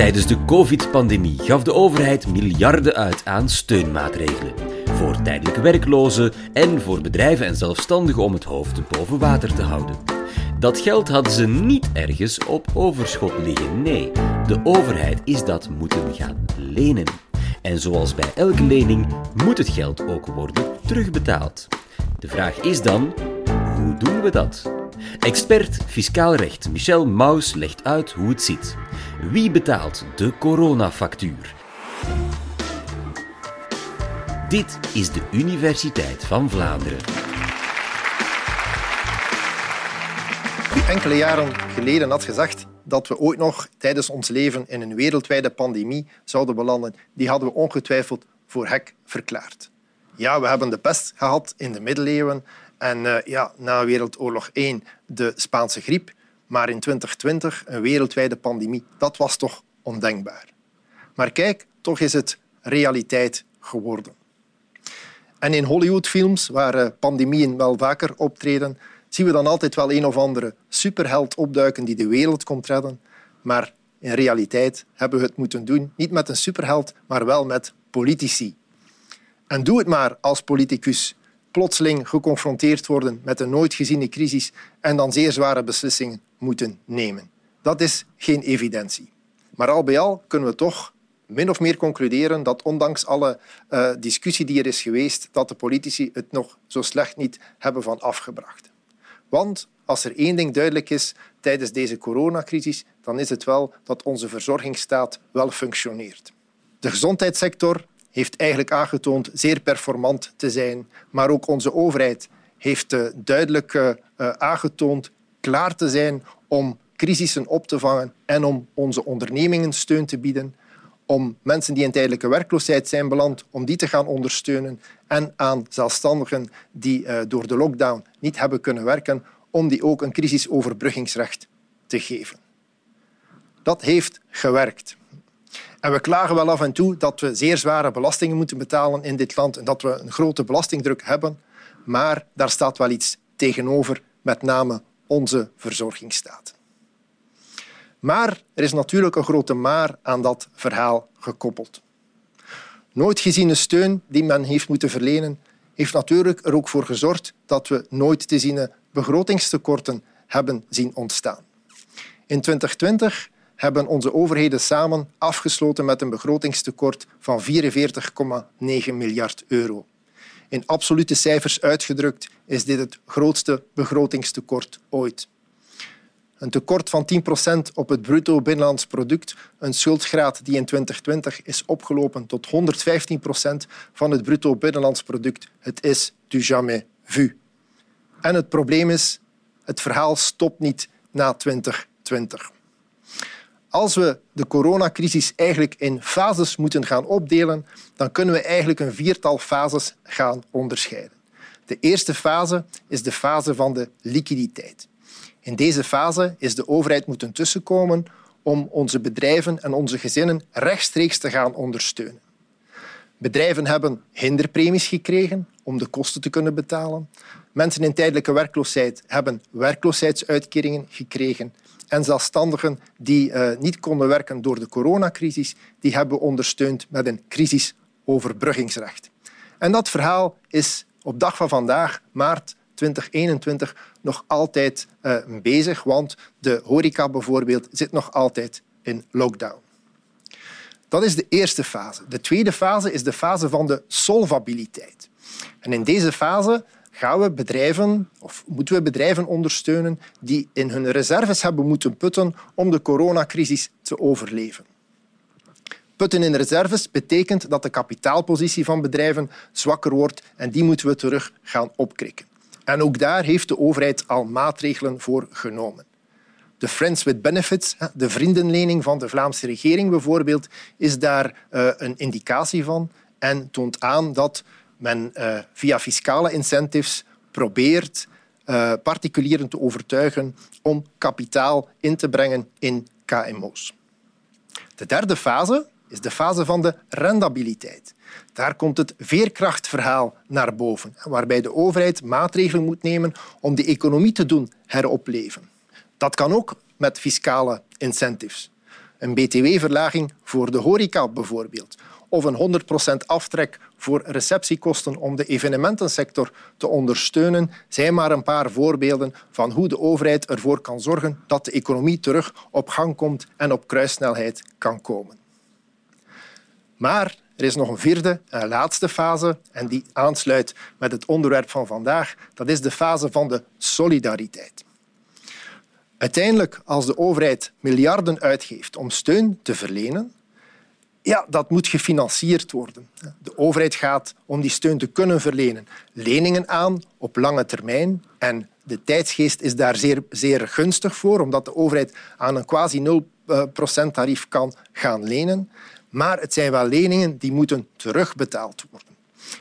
Tijdens de COVID-pandemie gaf de overheid miljarden uit aan steunmaatregelen. Voor tijdelijke werklozen en voor bedrijven en zelfstandigen om het hoofd boven water te houden. Dat geld hadden ze niet ergens op overschot liggen. Nee, de overheid is dat moeten gaan lenen. En zoals bij elke lening moet het geld ook worden terugbetaald. De vraag is dan: hoe doen we dat? Expert fiscaal recht Michel Maus legt uit hoe het zit. Wie betaalt de coronafactuur? Dit is de Universiteit van Vlaanderen. Enkele jaren geleden had gezegd dat we ooit nog tijdens ons leven in een wereldwijde pandemie zouden belanden, die hadden we ongetwijfeld voor hek verklaard. Ja, we hebben de pest gehad in de middeleeuwen en uh, ja, na Wereldoorlog I de Spaanse griep. Maar in 2020 een wereldwijde pandemie, dat was toch ondenkbaar. Maar kijk, toch is het realiteit geworden. En in Hollywoodfilms, waar uh, pandemieën wel vaker optreden, zien we dan altijd wel een of andere superheld opduiken die de wereld komt redden. Maar in realiteit hebben we het moeten doen, niet met een superheld, maar wel met politici. En doe het maar als politicus plotseling geconfronteerd worden met een nooit geziene crisis en dan zeer zware beslissingen moeten nemen. Dat is geen evidentie. Maar al bij al kunnen we toch min of meer concluderen dat ondanks alle uh, discussie die er is geweest, dat de politici het nog zo slecht niet hebben van afgebracht. Want als er één ding duidelijk is tijdens deze coronacrisis, dan is het wel dat onze verzorgingsstaat wel functioneert. De gezondheidssector heeft eigenlijk aangetoond zeer performant te zijn. Maar ook onze overheid heeft eh, duidelijk uh, aangetoond klaar te zijn om crisissen op te vangen en om onze ondernemingen steun te bieden, om mensen die in tijdelijke werkloosheid zijn beland, om die te gaan ondersteunen en aan zelfstandigen die door de lockdown niet hebben kunnen werken, om die ook een crisisoverbruggingsrecht te geven. Dat heeft gewerkt. En we klagen wel af en toe dat we zeer zware belastingen moeten betalen in dit land en dat we een grote belastingdruk hebben. Maar daar staat wel iets tegenover, met name onze verzorgingsstaat. Maar er is natuurlijk een grote maar aan dat verhaal gekoppeld. Nooit geziene steun die men heeft moeten verlenen, heeft natuurlijk er ook voor gezorgd dat we nooit te ziene begrotingstekorten hebben zien ontstaan. In 2020 hebben onze overheden samen afgesloten met een begrotingstekort van 44,9 miljard euro. In absolute cijfers uitgedrukt is dit het grootste begrotingstekort ooit. Een tekort van 10 procent op het bruto binnenlands product, een schuldgraad die in 2020 is opgelopen tot 115 procent van het bruto binnenlands product. Het is du jamais vu. En het probleem is, het verhaal stopt niet na 2020. Als we de coronacrisis eigenlijk in fases moeten gaan opdelen, dan kunnen we eigenlijk een viertal fases gaan onderscheiden. De eerste fase is de fase van de liquiditeit. In deze fase is de overheid moeten tussenkomen om onze bedrijven en onze gezinnen rechtstreeks te gaan ondersteunen. Bedrijven hebben hinderpremies gekregen om de kosten te kunnen betalen. Mensen in tijdelijke werkloosheid hebben werkloosheidsuitkeringen gekregen. En zelfstandigen die uh, niet konden werken door de coronacrisis, die hebben ondersteund met een crisisoverbruggingsrecht. En dat verhaal is op dag van vandaag, maart 2021, nog altijd uh, bezig, want de horeca bijvoorbeeld zit nog altijd in lockdown. Dat is de eerste fase. De tweede fase is de fase van de solvabiliteit. En in deze fase gaan we bedrijven, of moeten we bedrijven ondersteunen die in hun reserves hebben moeten putten om de coronacrisis te overleven. Putten in reserves betekent dat de kapitaalpositie van bedrijven zwakker wordt en die moeten we terug gaan opkrikken. En ook daar heeft de overheid al maatregelen voor genomen. De Friends with Benefits, de vriendenlening van de Vlaamse regering bijvoorbeeld, is daar eh, een indicatie van en toont aan dat men uh, via fiscale incentives probeert uh, particulieren te overtuigen om kapitaal in te brengen in KMO's. De derde fase is de fase van de rendabiliteit. Daar komt het veerkrachtverhaal naar boven, waarbij de overheid maatregelen moet nemen om de economie te doen heropleven. Dat kan ook met fiscale incentives. Een btw-verlaging voor de horeca bijvoorbeeld. Of een 100% aftrek voor receptiekosten om de evenementensector te ondersteunen, zijn maar een paar voorbeelden van hoe de overheid ervoor kan zorgen dat de economie terug op gang komt en op kruissnelheid kan komen. Maar er is nog een vierde en laatste fase en die aansluit met het onderwerp van vandaag. Dat is de fase van de solidariteit. Uiteindelijk, als de overheid miljarden uitgeeft om steun te verlenen, ja, dat moet gefinancierd worden. De overheid gaat, om die steun te kunnen verlenen, leningen aan op lange termijn. En de tijdsgeest is daar zeer, zeer gunstig voor, omdat de overheid aan een quasi 0% tarief kan gaan lenen. Maar het zijn wel leningen die moeten terugbetaald worden.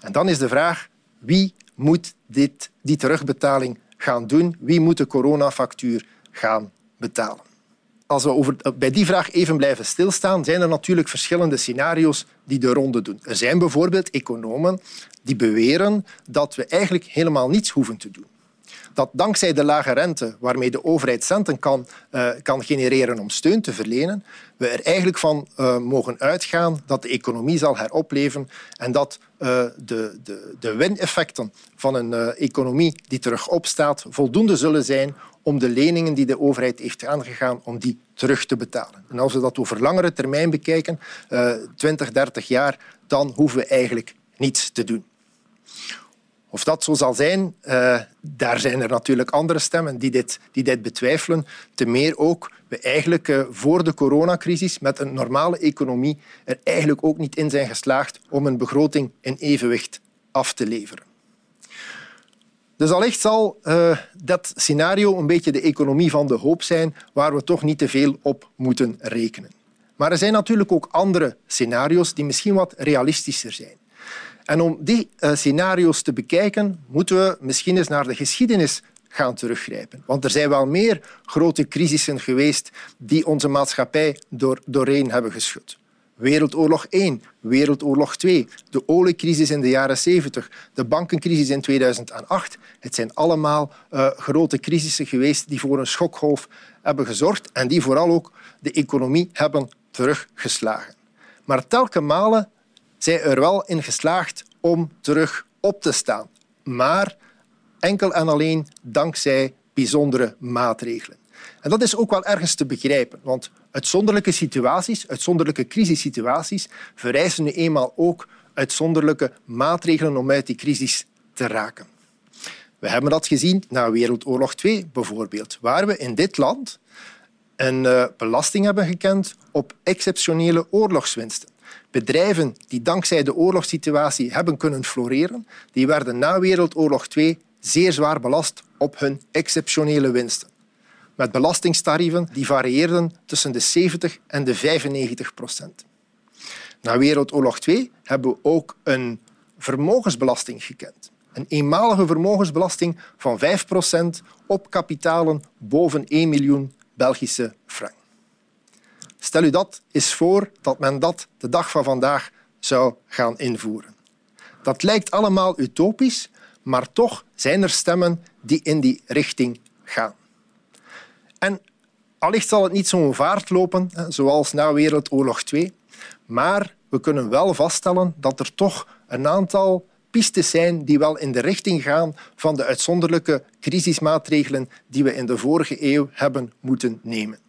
En dan is de vraag, wie moet dit, die terugbetaling gaan doen? Wie moet de coronafactuur gaan betalen? Als we over, bij die vraag even blijven stilstaan, zijn er natuurlijk verschillende scenario's die de ronde doen. Er zijn bijvoorbeeld economen die beweren dat we eigenlijk helemaal niets hoeven te doen dat dankzij de lage rente waarmee de overheid centen kan, uh, kan genereren om steun te verlenen, we er eigenlijk van uh, mogen uitgaan dat de economie zal heropleven en dat uh, de, de, de wineffecten van een economie die terug opstaat voldoende zullen zijn om de leningen die de overheid heeft aangegaan, om die terug te betalen. En als we dat over langere termijn bekijken, 20, 30 jaar, dan hoeven we eigenlijk niets te doen. Of dat zo zal zijn, uh, daar zijn er natuurlijk andere stemmen die dit, die dit betwijfelen. Te meer ook we eigenlijk uh, voor de coronacrisis met een normale economie er eigenlijk ook niet in zijn geslaagd om een begroting in evenwicht af te leveren. Dus allicht zal uh, dat scenario een beetje de economie van de hoop zijn waar we toch niet te veel op moeten rekenen. Maar er zijn natuurlijk ook andere scenario's die misschien wat realistischer zijn. En om die uh, scenario's te bekijken, moeten we misschien eens naar de geschiedenis gaan teruggrijpen. Want er zijn wel meer grote crisissen geweest die onze maatschappij door, doorheen hebben geschud. Wereldoorlog 1, Wereldoorlog 2, de oliecrisis in de jaren 70, de bankencrisis in 2008. Het zijn allemaal uh, grote crisissen geweest die voor een schokgolf hebben gezorgd en die vooral ook de economie hebben teruggeslagen. Maar telkens malen zij er wel in geslaagd om terug op te staan. Maar enkel en alleen dankzij bijzondere maatregelen. En dat is ook wel ergens te begrijpen, want uitzonderlijke situaties, uitzonderlijke crisissituaties, vereisen nu eenmaal ook uitzonderlijke maatregelen om uit die crisis te raken. We hebben dat gezien na Wereldoorlog II bijvoorbeeld, waar we in dit land een eh, belasting hebben gekend op exceptionele oorlogswinsten. Bedrijven die dankzij de oorlogssituatie hebben kunnen floreren, die werden na Wereldoorlog II zeer zwaar belast op hun exceptionele winsten. Met belastingtarieven die varieerden tussen de 70 en de 95 procent. Na Wereldoorlog II hebben we ook een vermogensbelasting gekend. Een eenmalige vermogensbelasting van 5 procent op kapitalen boven 1 miljoen Belgische frank. Stel u dat eens voor dat men dat de dag van vandaag zou gaan invoeren. Dat lijkt allemaal utopisch, maar toch zijn er stemmen die in die richting gaan. En allicht zal het niet zo'n vaart lopen zoals na Wereldoorlog II, maar we kunnen wel vaststellen dat er toch een aantal pistes zijn die wel in de richting gaan van de uitzonderlijke crisismaatregelen die we in de vorige eeuw hebben moeten nemen.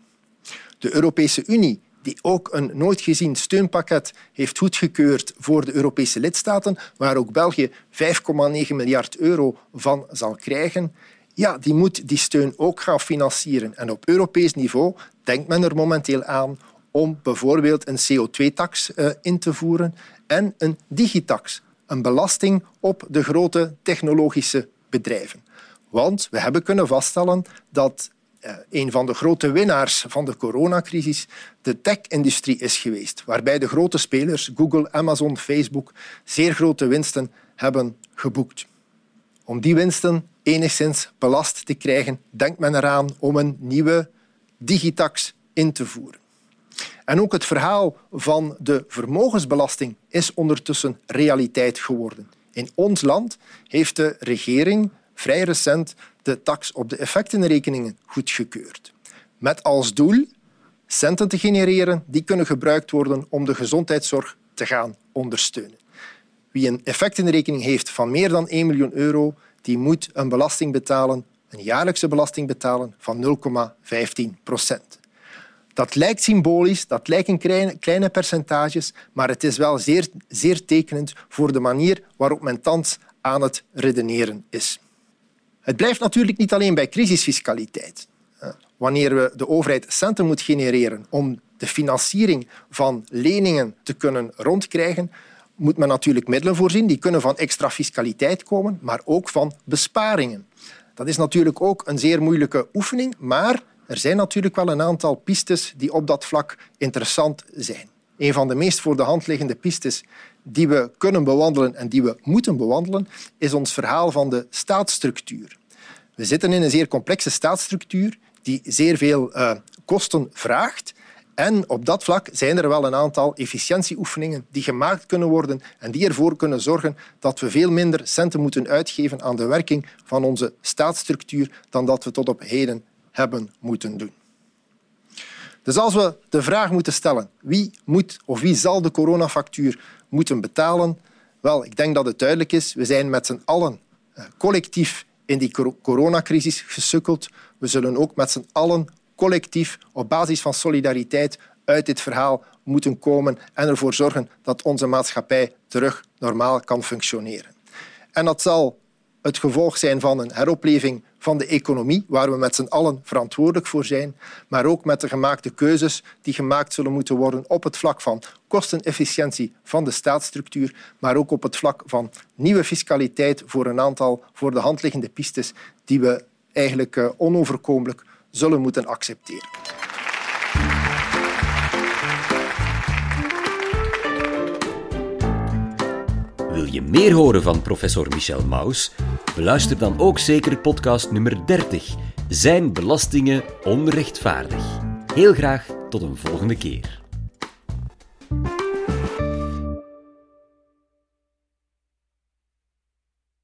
De Europese Unie, die ook een nooit gezien steunpakket heeft goedgekeurd voor de Europese lidstaten, waar ook België 5,9 miljard euro van zal krijgen, ja, die moet die steun ook gaan financieren. En op Europees niveau denkt men er momenteel aan om bijvoorbeeld een CO2-tax uh, eh, in te voeren en een digitax, een belasting op de grote technologische bedrijven. Want we hebben kunnen vaststellen dat een van de grote winnaars van de coronacrisis de tech-industrie is geweest, waarbij de grote spelers, Google, Amazon, Facebook, zeer grote winsten hebben geboekt. Om die winsten enigszins belast te krijgen, denkt men eraan om een nieuwe digitax in te voeren. En ook het verhaal van de vermogensbelasting is ondertussen realiteit geworden. In ons land heeft de regering vrij recent de tax op de effectenrekeningen goedgekeurd. Met als doel centen te genereren die kunnen gebruikt worden om de gezondheidszorg te gaan ondersteunen. Wie een effectenrekening heeft van meer dan 1 miljoen euro, die moet een belasting betalen, een jaarlijkse belasting betalen van 0,15 procent. Dat lijkt symbolisch, dat lijken kleine, kleine percentages, maar het is wel zeer, zeer tekenend voor de manier waarop men thans aan het redeneren is. Het blijft natuurlijk niet alleen bij crisisfiscaliteit. Wanneer we de overheid centen moet genereren om de financiering van leningen te kunnen rondkrijgen, moet men natuurlijk middelen voorzien. Die kunnen van extra fiscaliteit komen, maar ook van besparingen. Dat is natuurlijk ook een zeer moeilijke oefening, maar er zijn natuurlijk wel een aantal pistes die op dat vlak interessant zijn. Een van de meest voor de hand liggende pistes die we kunnen bewandelen en die we moeten bewandelen, is ons verhaal van de staatsstructuur. We zitten in een zeer complexe staatsstructuur die zeer veel uh, kosten vraagt. En op dat vlak zijn er wel een aantal efficiëntieoefeningen die gemaakt kunnen worden en die ervoor kunnen zorgen dat we veel minder centen moeten uitgeven aan de werking van onze staatsstructuur dan dat we tot op heden hebben moeten doen. Dus als we de vraag moeten stellen wie moet of wie zal de coronafactuur moeten betalen, wel, ik denk dat het duidelijk is. We zijn met z'n allen eh, collectief in die coronacrisis gesukkeld. We zullen ook met z'n allen collectief op basis van solidariteit uit dit verhaal moeten komen en ervoor zorgen dat onze maatschappij terug normaal kan functioneren. En dat zal het gevolg zijn van een heropleving van de economie, waar we met z'n allen verantwoordelijk voor zijn, maar ook met de gemaakte keuzes die gemaakt zullen moeten worden op het vlak van kostenefficiëntie van de staatsstructuur, maar ook op het vlak van nieuwe fiscaliteit voor een aantal voor de hand liggende pistes die we eigenlijk eh, onoverkomelijk zullen moeten accepteren. Je meer horen van professor Michel Maus? Beluister dan ook zeker podcast nummer 30. Zijn belastingen onrechtvaardig? Heel graag tot een volgende keer.